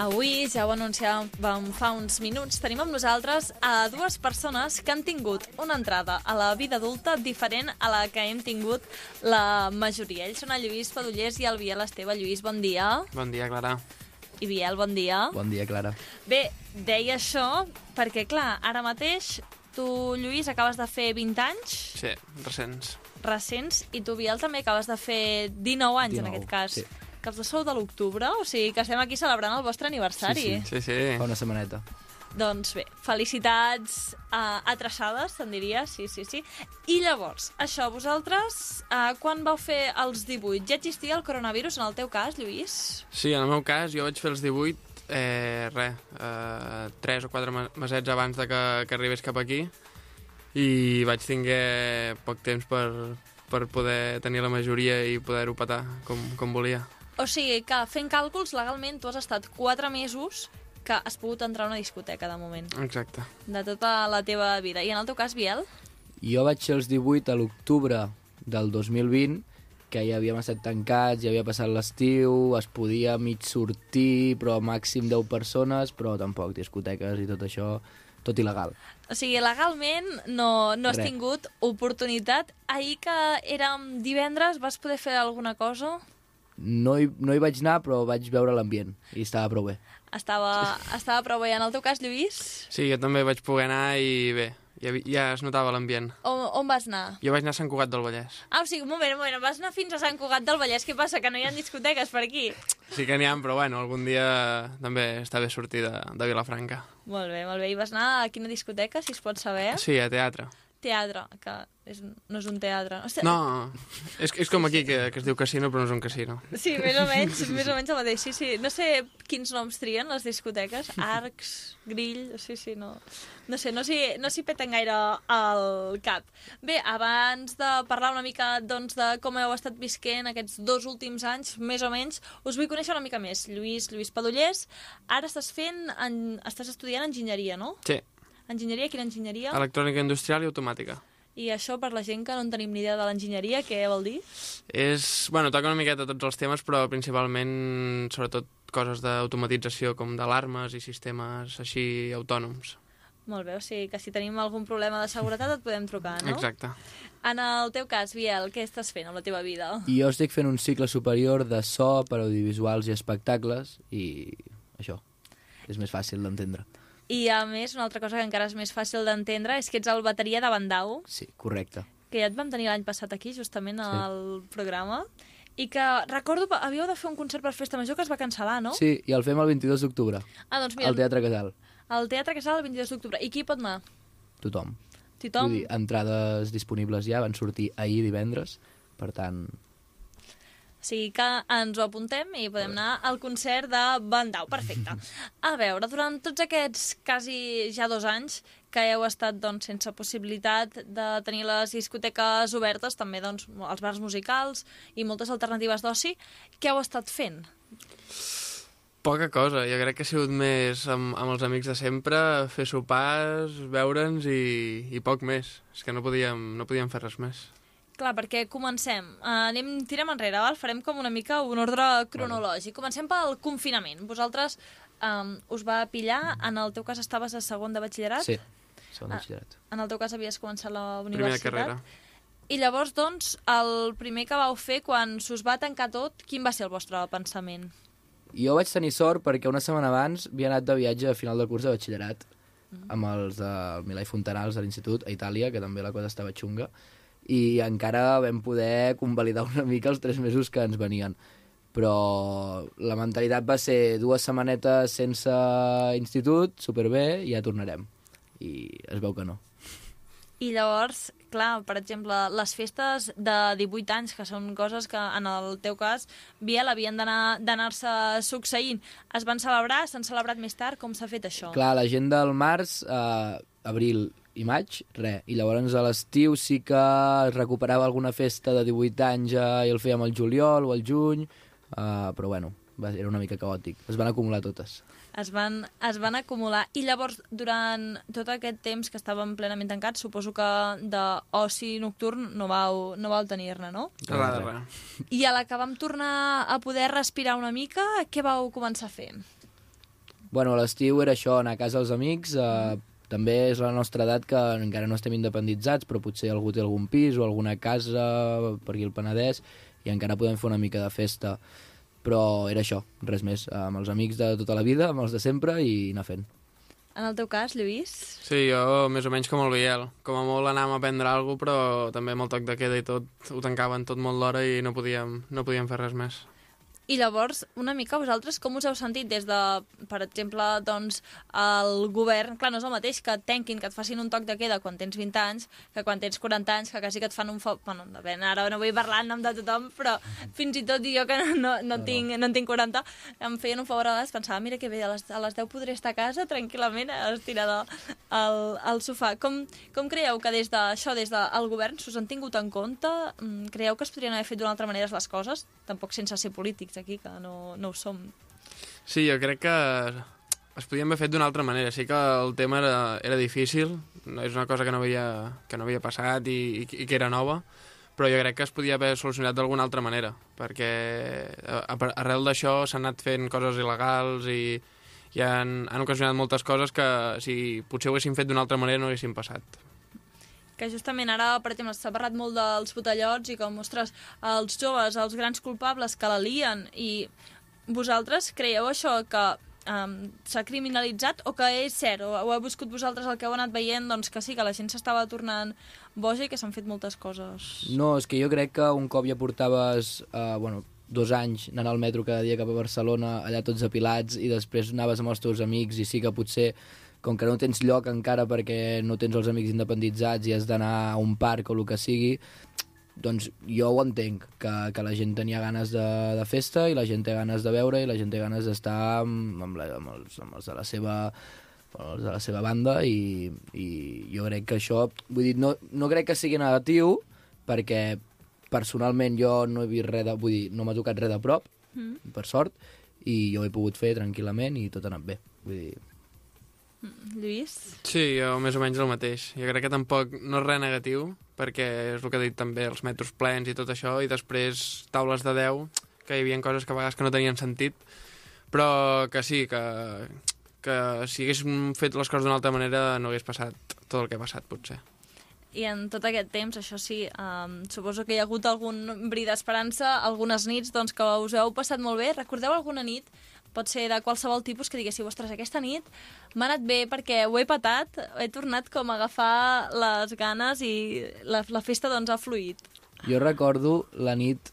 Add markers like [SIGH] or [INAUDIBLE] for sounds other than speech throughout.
Avui, ja ho anunciàvem fa uns minuts, tenim amb nosaltres a dues persones que han tingut una entrada a la vida adulta diferent a la que hem tingut la majoria. Ells són el Lluís Padullers i el Biel Esteve. Lluís, bon dia. Bon dia, Clara. I Biel, bon dia. Bon dia, Clara. Bé, deia això perquè, clar, ara mateix tu, Lluís, acabes de fer 20 anys Sí, recents. recents i tu, Biel, també acabes de fer 19 anys, en 19, aquest cas. sí. Que els dos sou de l'octubre, o sigui que estem aquí celebrant el vostre aniversari. Sí, Sí, sí. Fa una setmaneta. Doncs bé, felicitats uh, atrasades, te'n diria, sí, sí, sí. I llavors, això, vosaltres, uh, quan vau fer els 18, ja existia el coronavirus en el teu cas, Lluís? Sí, en el meu cas, jo vaig fer els 18, eh, res, eh, 3 o 4 me- mesets abans de que, que arribés cap aquí i vaig tinguer poc temps per, per poder tenir la majoria i poder-ho petar com, com volia. O sigui que, fent càlculs, legalment tu has estat 4 mesos que has pogut entrar a una discoteca, de moment, Exacte. de tota la teva vida. I en el teu cas, Biel? Jo vaig ser els 18 a l'octubre del 2020, que ja havíem estat tancats, ja havia passat l'estiu, es podia mig sortir, però màxim 10 persones, però tampoc discoteques i tot això, tot il·legal. O sigui, legalment no, no has Res. tingut oportunitat. Ahir que érem divendres, vas poder fer alguna cosa? No hi, no hi vaig anar, però vaig veure l'ambient i estava prou bé. Estava, estava prou bé. En el teu cas, Lluís? Sí, jo també vaig poder anar i bé, ja, ja es notava l'ambient. On, on vas anar? Jo vaig anar a Sant Cugat del Vallès. Ah, o sigui, un moment, un moment, vas anar fins a Sant Cugat del Vallès. Què passa, que no hi ha discoteques per aquí? Sí que n'hi ha, però bueno, algun dia també està bé sortir de, de Vilafranca. Molt bé, molt bé. I vas anar a quina discoteca, si es pot saber? Sí, a teatre. Teatre, que és, no és un teatre. Hosti, No, [LAUGHS] és, és com aquí, que, que es diu casino, però no és un casino. Sí, més o [LAUGHS] menys, més o menys el mateix. Sí, sí. No sé quins noms trien les discoteques. [LAUGHS] Arcs, grill, sí, sí, no. No sé, no s'hi no peten gaire al cap. Bé, abans de parlar una mica doncs, de com heu estat visquent aquests dos últims anys, més o menys, us vull conèixer una mica més. Lluís, Lluís Padullers, ara estàs fent, en, estàs estudiant enginyeria, no? Sí, Enginyeria, quina enginyeria? electrònica industrial i automàtica. I això, per la gent que no en tenim ni idea de l'enginyeria, què vol dir? És, bueno, toca una miqueta tots els temes, però principalment, sobretot, coses d'automatització, com d'alarmes i sistemes així autònoms. Molt bé, o sigui que si tenim algun problema de seguretat et podem trucar, no? Exacte. En el teu cas, Biel, què estàs fent amb la teva vida? Jo estic fent un cicle superior de so per audiovisuals i espectacles i això és més fàcil d'entendre. I a més, una altra cosa que encara és més fàcil d'entendre és que ets el bateria de Bandau, Sí, correcte. que ja et vam tenir l'any passat aquí, justament al programa, i que recordo havíeu de fer un concert per Festa Major que es va cancel·lar, no? Sí, i el fem el 22 d'octubre, Ah, doncs mira, al Teatre Casal. al Teatre Casal el 22 d'octubre. I qui pot anar? Tothom. Tothom? Vull dir, entrades disponibles ja, van sortir ahir divendres, per tant... Sigui que ens ho apuntem i podem anar al concert de Bandau. Perfecte. [LAUGHS] A veure, durant tots aquests quasi ja dos anys que heu estat doncs, sense possibilitat de tenir les discoteques obertes, també doncs, els bars musicals i moltes alternatives d'oci, què heu estat fent? Poca cosa, jo crec que ha sigut més amb, amb els amics de sempre, fer sopars, veure'ns i, i poc més. És que no podíem, no podíem fer res més. Clar, perquè comencem. Uh, anem, tirem enrere, val? farem com una mica un ordre cronològic. Comencem pel confinament. Vosaltres um, us va pillar, en el teu cas estaves a segon de batxillerat? Sí, segon Ah. batxillerat. En el teu cas havies començat la Primera universitat. carrera. I llavors, doncs, el primer que vau fer quan s'us va tancar tot, quin va ser el vostre pensament? Jo vaig tenir sort perquè una setmana abans havia anat de viatge a final de curs de batxillerat amb els del Milà i Fontanals de l'institut a Itàlia, que també la cosa estava xunga, i encara vam poder convalidar una mica els tres mesos que ens venien. Però la mentalitat va ser dues setmanetes sense institut, superbé, i ja tornarem. I es veu que no. I llavors, clar, per exemple, les festes de 18 anys, que són coses que en el teu cas, Biel, havien d'anar- d'anar-se succeint, es van celebrar, s'han celebrat més tard, com s'ha fet això? Clar, la gent del març, eh, abril i maig, res. I llavors a l'estiu sí que es recuperava alguna festa de 18 anys eh, i el fèiem al juliol o al juny, eh, però bueno, va, era una mica caòtic. Es van acumular totes. Es van, es van acumular. I llavors, durant tot aquest temps que estàvem plenament tancats, suposo que d'oci nocturn no vau, no vau tenir-ne, no? Res de res. I a la que vam tornar a poder respirar una mica, què vau començar a fer? Bueno, a l'estiu era això, anar a casa dels amics, eh, també és la nostra edat que encara no estem independitzats, però potser algú té algun pis o alguna casa per aquí al Penedès i encara podem fer una mica de festa. Però era això, res més, amb els amics de tota la vida, amb els de sempre i anar fent. En el teu cas, Lluís? Sí, jo més o menys com el Biel. Com a molt anàvem a prendre alguna cosa, però també amb el toc de queda i tot, ho tancaven tot molt d'hora i no podíem, no podíem fer res més. I llavors, una mica vosaltres, com us heu sentit des de, per exemple, doncs, el govern... Clar, no és el mateix que et tanquin, que et facin un toc de queda quan tens 20 anys, que quan tens 40 anys, que quasi que et fan un... Fo... Bueno, bé, ara no vull parlar en nom de tothom, però fins i tot jo que no, no, no, tinc, no en tinc 40, em feien un favor a vegades, pensava, mira que bé, a les, a les 10 podré estar a casa tranquil·lament estirada al, al sofà. Com, com creieu que des d'això, des del govern, s'us han tingut en compte? Mm, Creieu que es podrien haver fet d'una altra manera les coses? Tampoc sense ser polítics aquí, que no, no ho som. Sí, jo crec que es podien haver fet d'una altra manera. Sí que el tema era, era difícil, no és una cosa que no havia, que no havia passat i, i, i que era nova, però jo crec que es podia haver solucionat d'alguna altra manera, perquè arrel d'això s'han anat fent coses il·legals i, i han, han ocasionat moltes coses que si potser ho haguessin fet d'una altra manera no haguessin passat. Que justament ara, per exemple, s'ha parlat molt dels botellots i com, ostres, els joves, els grans culpables que la lien i vosaltres creieu això que um, s'ha criminalitzat o que és cert, o ho heu viscut vosaltres el que heu anat veient, doncs que sí, que la gent s'estava tornant boja i que s'han fet moltes coses. No, és que jo crec que un cop ja portaves, eh, bueno, dos anys anant al metro cada dia cap a Barcelona, allà tots apilats, i després anaves amb els teus amics, i sí que potser, com que no tens lloc encara perquè no tens els amics independitzats i has d'anar a un parc o el que sigui, doncs jo ho entenc, que, que la gent tenia ganes de, de festa i la gent té ganes de veure i la gent té ganes d'estar amb, amb, la, amb, els, amb els de la seva els de la seva banda i, i jo crec que això, vull dir, no, no crec que sigui negatiu perquè personalment jo no he vist res de, vull dir, no m'ha tocat res de prop, Mm. per sort, i jo he pogut fer tranquil·lament i tot ha anat bé. Vull dir, Lluís? Sí, jo més o menys el mateix. Jo crec que tampoc no és res negatiu, perquè és el que he dit també, els metros plens i tot això, i després taules de 10, que hi havia coses que a vegades que no tenien sentit, però que sí, que, que si haguéssim fet les coses d'una altra manera no hagués passat tot el que ha passat, potser. I en tot aquest temps, això sí, um, suposo que hi ha hagut algun bri d'esperança, algunes nits doncs, que us heu passat molt bé. Recordeu alguna nit, pot ser de qualsevol tipus, que diguéssiu, ostres, aquesta nit m'ha anat bé perquè ho he patat, he tornat com a agafar les ganes i la, la festa doncs ha fluït. Jo recordo la nit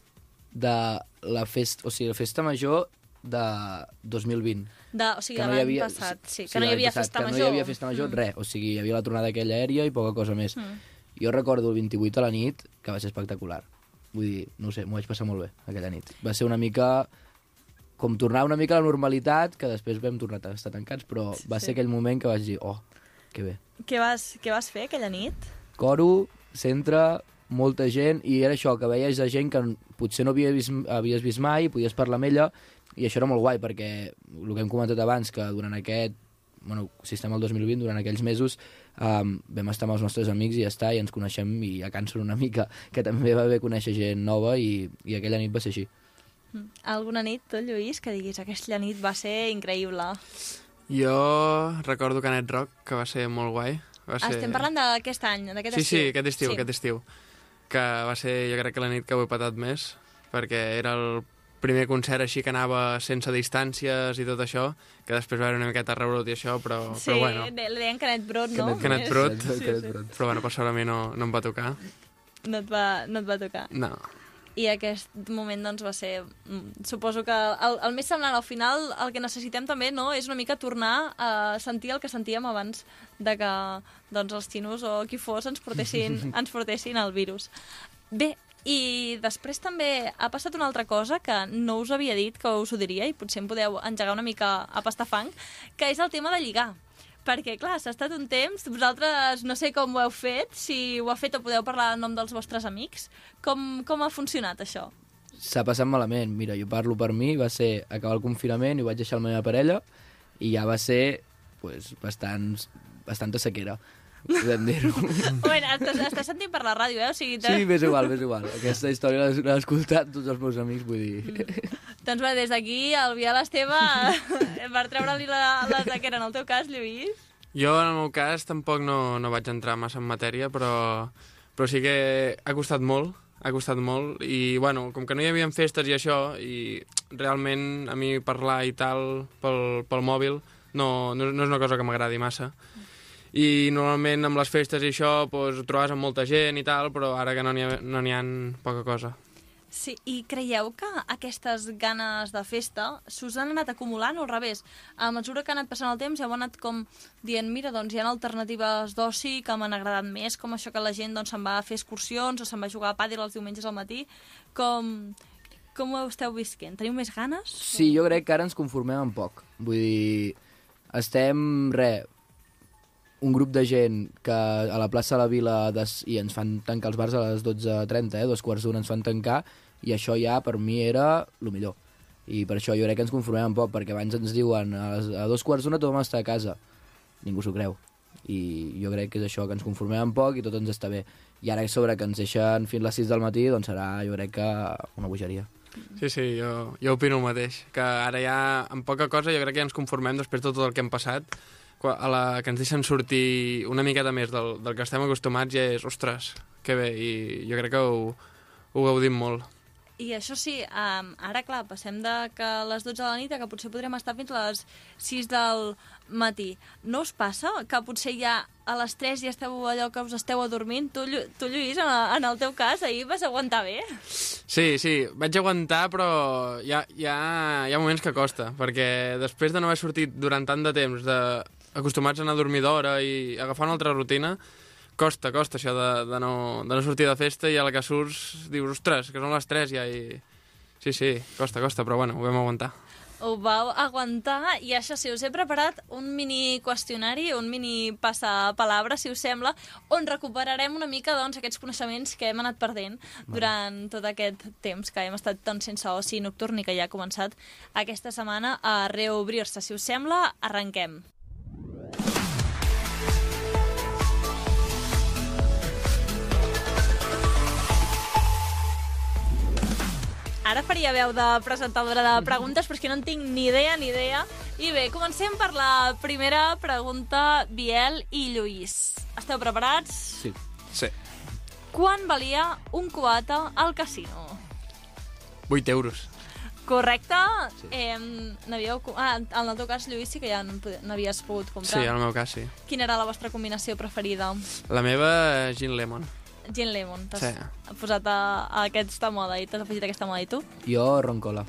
de la festa, o sigui, la festa major de 2020. De, o sigui, que de no l'any havia, passat, sí, sí, que no hi havia passat, festa que major. no hi havia festa major, mm. res, o sigui, hi havia la tornada aquella aèria i poca cosa més. Mm. Jo recordo el 28 a la nit, que va ser espectacular. Vull dir, no sé, m'ho vaig passar molt bé aquella nit. Va ser una mica com tornar una mica a la normalitat, que després vam tornar a estar tancats, però Sí, va sí. ser aquell moment que vaig dir, oh, que bé. Què vas, què vas fer aquella nit? Coro, centre, molta gent, i era això, que veies a gent que potser no havia vist, havies vist mai, podies parlar amb ella, i això era molt guai, perquè el que hem comentat abans, que durant aquest, bueno, si estem al 2020, durant aquells mesos, um, vam estar amb els nostres amics i ja està, i ens coneixem i ja cansen una mica, que també va bé conèixer gent nova, i, i aquella nit va ser així. Mm. Alguna nit, tu, Lluís, que diguis aquesta nit va ser increïble. Jo recordo Canet Rock, que va ser molt guai. Va ser... Estem parlant d'aquest any, d'aquest Sí, estiu. sí, aquest estiu, Sí. aquest estiu. Que va ser, jo crec que la nit que ho he patat més, perquè era el primer concert així que anava sense distàncies i tot això, que després va haver una miqueta rebrot i això, però, Sí, però bueno. de- li deien Canet Brot, no? Canet Més- Brot. Sí, Canet sí. Brot. Però bueno, per sort a mi no, no em va tocar. No, et va, no et va tocar. No. I aquest moment doncs, va ser... mm, Suposo que el, el més semblant al final, el que necessitem també no, és una mica tornar a sentir el que sentíem abans de que doncs, els xinos o qui fos ens portessin, [LAUGHS] ens portessin el virus. Bé, i després també ha passat una altra cosa que no us havia dit, que us ho diria, i potser em podeu engegar una mica a pastar fang, que és el tema de lligar. Perquè, clar, s'ha estat un temps, vosaltres no sé com ho heu fet, si ho ha fet o podeu parlar en nom dels vostres amics. Com, com ha funcionat això? S'ha passat malament. Mira, jo parlo per mi, va ser acabar el confinament i vaig deixar la meva parella i ja va ser pues, bastant, bastanta sequera. Podem dir-ho. [LAUGHS] Bueno, estàs, estàs sentint per la ràdio, eh? O sigui, Sí, m'és igual, m'és igual. Aquesta història l'he l'he escoltat tots els meus amics, vull dir... Doncs bé, des d'aquí, el Biel Esteve, per treure-li la, la taquera, en el teu cas, Lluís. Jo, en el meu cas, tampoc no, no vaig entrar massa en matèria, però, però sí que ha costat molt, ha costat molt, i, bueno, com que no hi havia festes i això, i realment a mi parlar i tal pel, pel mòbil no, no, no és una cosa que m'agradi massa. I normalment amb les festes i això doncs, ho trobes amb molta gent i tal, però ara que no n'hi ha, no ha poca cosa. Sí, i creieu que aquestes ganes de festa s'us han anat acumulant o al revés? A mesura que ha anat passant el temps ja heu anat com dient, mira, doncs hi ha alternatives d'oci que m'han agradat més, com això que la gent doncs, se'n va a fer excursions o se'n va a jugar a pàdel els diumenges al matí. Com, com ho esteu visquent? Teniu més ganes? Sí, jo crec que ara ens conformem amb poc. Vull dir, estem, re, un grup de gent que a la plaça de la Vila des, i ens fan tancar els bars a les 12.30, eh, dos quarts d'una ens fan tancar, i això ja per mi era el millor. I per això jo crec que ens conformem un poc, perquè abans ens diuen a, les, a dos quarts d'una tothom està a casa. Ningú s'ho creu. I jo crec que és això, que ens conformem un poc i tot ens està bé. I ara a sobre que ens deixen fins les 6 del matí, doncs serà, jo crec que una bogeria. Sí, sí, jo, jo opino el mateix, que ara ja, amb poca cosa, jo crec que ja ens conformem després de tot el que hem passat, a la que ens deixen sortir una miqueta més del, del que estem acostumats ja és, ostres, que bé, i jo crec que ho, ho gaudim molt. I això sí, um, ara clar, passem de que a les 12 de la nit que potser podrem estar fins a les 6 del matí. No us passa que potser ja a les 3 ja esteu allò que us esteu adormint? Tu, tu Lluís, en, en el teu cas, ahir vas aguantar bé? Sí, sí, vaig aguantar, però hi ha, hi ha, hi ha moments que costa, perquè després de no haver sortit durant tant de temps, de, acostumats a anar a dormir d'hora i agafar una altra rutina, costa, costa això de, de, no, de no sortir de festa i a la que surts dius, ostres, que són les 3 ja i... Sí, sí, costa, costa, però bueno, ho vam aguantar. Ho vau aguantar i això sí, us he preparat un mini qüestionari, un mini passapalabra, si us sembla, on recuperarem una mica doncs, aquests coneixements que hem anat perdent durant tot aquest temps que hem estat doncs, sense oci nocturn i que ja ha començat aquesta setmana a reobrir-se. Si us sembla, arrenquem. Ara faria veu de presentadora de preguntes, però és que no en tinc ni idea ni idea. I bé, comencem per la primera pregunta, Biel i Lluís. Esteu preparats? Sí. Sí. Quan valia un cubata al casino? 8 euros. Correcte? Sí. Eh, n'havíeu... Ah, en el teu cas, Lluís, sí que ja n'havies pogut Sí, comprar. en el meu cas sí. Quina era la vostra combinació preferida? La meva, gin lemon. Gin Lemon. T'has Sí. posat a, a aquesta moda i t'has afegit aquesta moda i tu? Jo, roncola.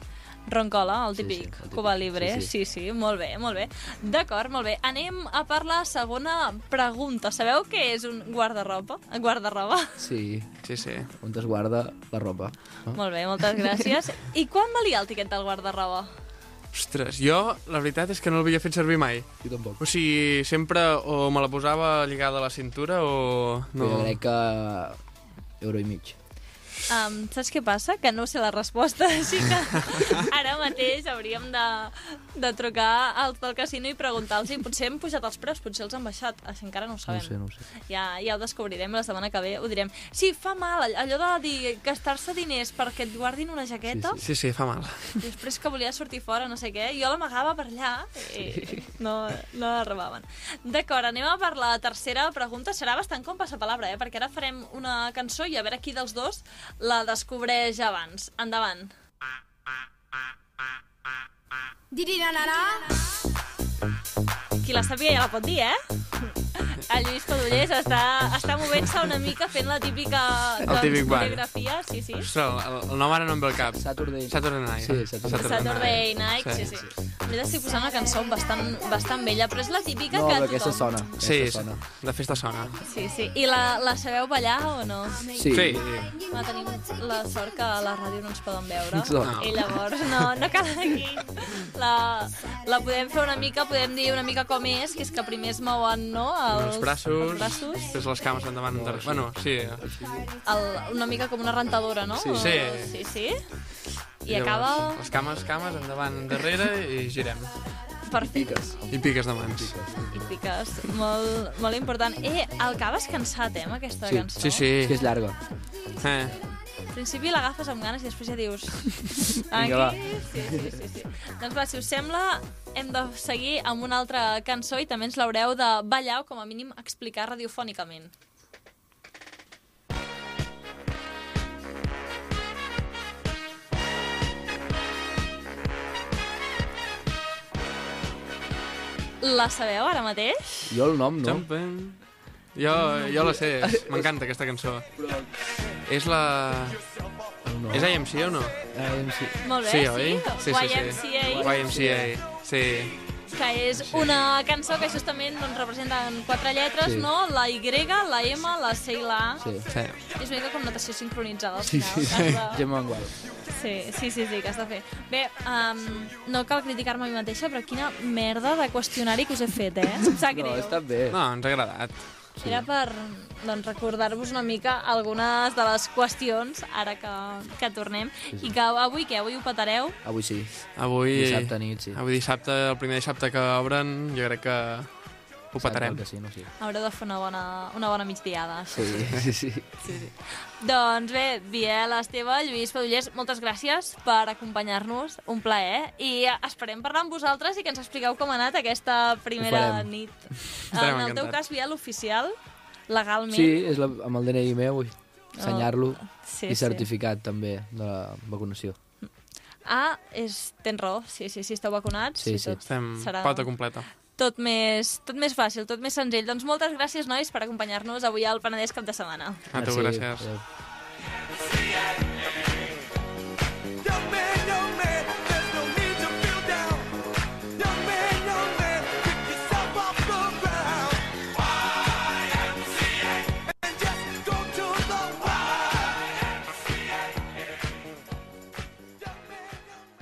Roncola, el Sí, típic, sí, el típic. Cuba Libre. Sí, Sí, sí, molt bé, molt bé. D'acord, molt bé. Anem a per la segona pregunta. Sabeu què és un guardarropa? Guardarroba? Sí, Sí, sí. on es guarda la roba. No? molt bé, moltes gràcies. [LAUGHS] I quan valia el tiquet del guardarroba? Ostres, jo la veritat és que no l'havia fet servir mai. Jo tampoc. O sigui, sempre o me la posava lligada a la cintura o... No. Jo crec que euro i mig. Um, saps què passa? Que no sé la resposta, [LAUGHS] així que ara mateix hauríem de, de trucar als del casino i preguntar-los i potser hem pujat els preus, potser els han baixat, així encara no ho No sabem. ho sé, no ho sé. Ja, ja ho descobrirem la setmana que ve, ho direm. Sí, fa mal, allò de dir gastar-se diners perquè et guardin una jaqueta, Sí, Sí, sí, fa mal. després que volia sortir fora, no sé què, jo l'amagava per allà i no, no arribaven. D'acord, anem a per la tercera pregunta. Serà bastant com passapalabra, eh? perquè ara farem una cançó i a veure qui dels dos la descobreix abans. Endavant. Qui la sàpiga ja la pot dir, eh? El Lluís Padullés està, està movent-se una mica fent la típica El doncs, coreografia, sí, sí. Ostres, el, el nom ara no em ve al cap. Saturday. Saturday Night. Sí, Saturday Saturday Night, sí, sí. M'he d'estic posant una cançó bastant, bastant vella, però és la típica No, que però tothom... aquesta sona. Sí, Aquesta sona. de festa sona. Sí, sí. I la, la sabeu ballar o no? Sí. Sí. Va, tenim la sort que a la ràdio no ens poden veure. Exacte. I llavors no, no cal aquí. La, la podem fer una mica, podem dir una mica com és, que és que primer es mouen, no? Els, Els braços, Els braços. després les cames endavant. endarrere. Bueno, sí. El, una mica com una rentadora, no? Sí. Sí. Sí, sí. I Llavors, acaba... Les cames, cames, endavant, endarrere i girem. Perfecte. Piques. I piques de mans. I piques. Molt, molt important. Eh, el caves cansat, eh, amb aquesta Sí. cançó. Sí, sí. És que és llarga. Eh. Principi l'agafes amb ganes i després ja dius... Aquí? [LAUGHS] Vinga, va. Sí, sí, sí, sí. Doncs va, si us sembla, hem de seguir amb una altra cançó i també ens l'haureu de ballar o com a mínim explicar radiofònicament. La sabeu ara mateix? Jo el nom, no? Jumping. Jo, jo la sé, [LAUGHS] m'encanta aquesta cançó. És la... No. És IMC o no? Sí. Molt bé, Sí, oi? Sí, sí, YMCA, YMCA, sí. que és una cançó que justament doncs, representa en quatre lletres, Sí. no? La Y, la M, la C i la A. Sí. sí. És una mica com notació sincronitzada al Sí, final. sí, sí. de- [LAUGHS] Gemma. Sí, sí, sí, sí, que has de fer. Bé, um, no cal criticar-me a mi mateixa, però quina merda de qüestionari que us he fet, eh? Em sap No, greu. està bé. No, ens ha agradat. Era per doncs, recordar-vos una mica algunes de les qüestions, ara que, que tornem, i que avui què? Avui ho petareu? Avui sí. Avui... Dissabte nit, sí. Avui dissabte, el primer dissabte que obren, jo crec que ho petarem. Que sí, no, sí. Haureu de fer una bona, una bona migdiada. Sí, [LAUGHS] sí, sí. Sí, sí. Doncs bé, Biel, Esteve, Lluís Padullers, moltes gràcies per acompanyar-nos, un plaer, i esperem parlar amb vosaltres i que ens expliqueu com ha anat aquesta primera nit. [LAUGHS] Estarem en el teu encantats. cas, Biel, oficial, legalment. Sí, és la, amb el DNI meu, vull senyar-lo sí, i certificat també de la vacunació. Ah, és, tens raó, sí, sí, sí, esteu vacunats. Sí, sí. Tot, Estem serà pota completa. Tot més, tot més fàcil, tot més senzill. Doncs moltes gràcies, nois, per acompanyar-nos avui al Penedès cap de setmana. A tu, gràcies. Adéu.